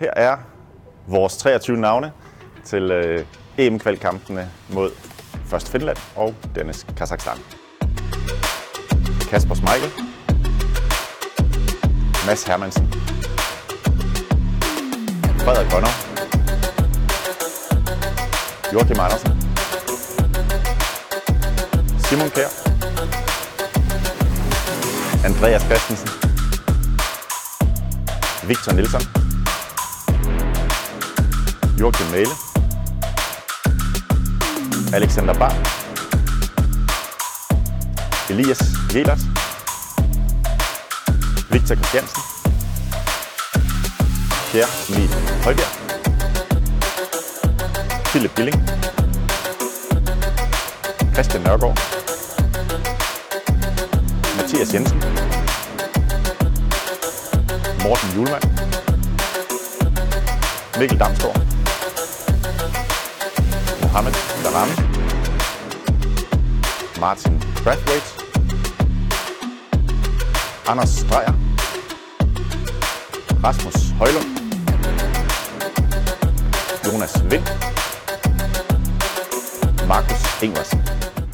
Her er vores 23 navne til øh, EM-kvalkampene mod først Finland og dennes Kazakhstan. Kasper Smeichel, Mads Hermansen, Frederik Rønner, Joachim Andersen, Simon Kjær, Andreas Christensen, Victor Nielsen, Joachim Mæle, Alexander Bar, Elias Jelers, Victor Christiansen, Pierre Emil Højbjerg, Philip Billing, Christian Nørgaard, Mathias Jensen, Morten Julemand, Mikkel Damsgaard, Mohamed Darami, Martin Brathwaite, Anders Dreyer, Rasmus Højlund, Jonas Vind, Markus Ingvarsen.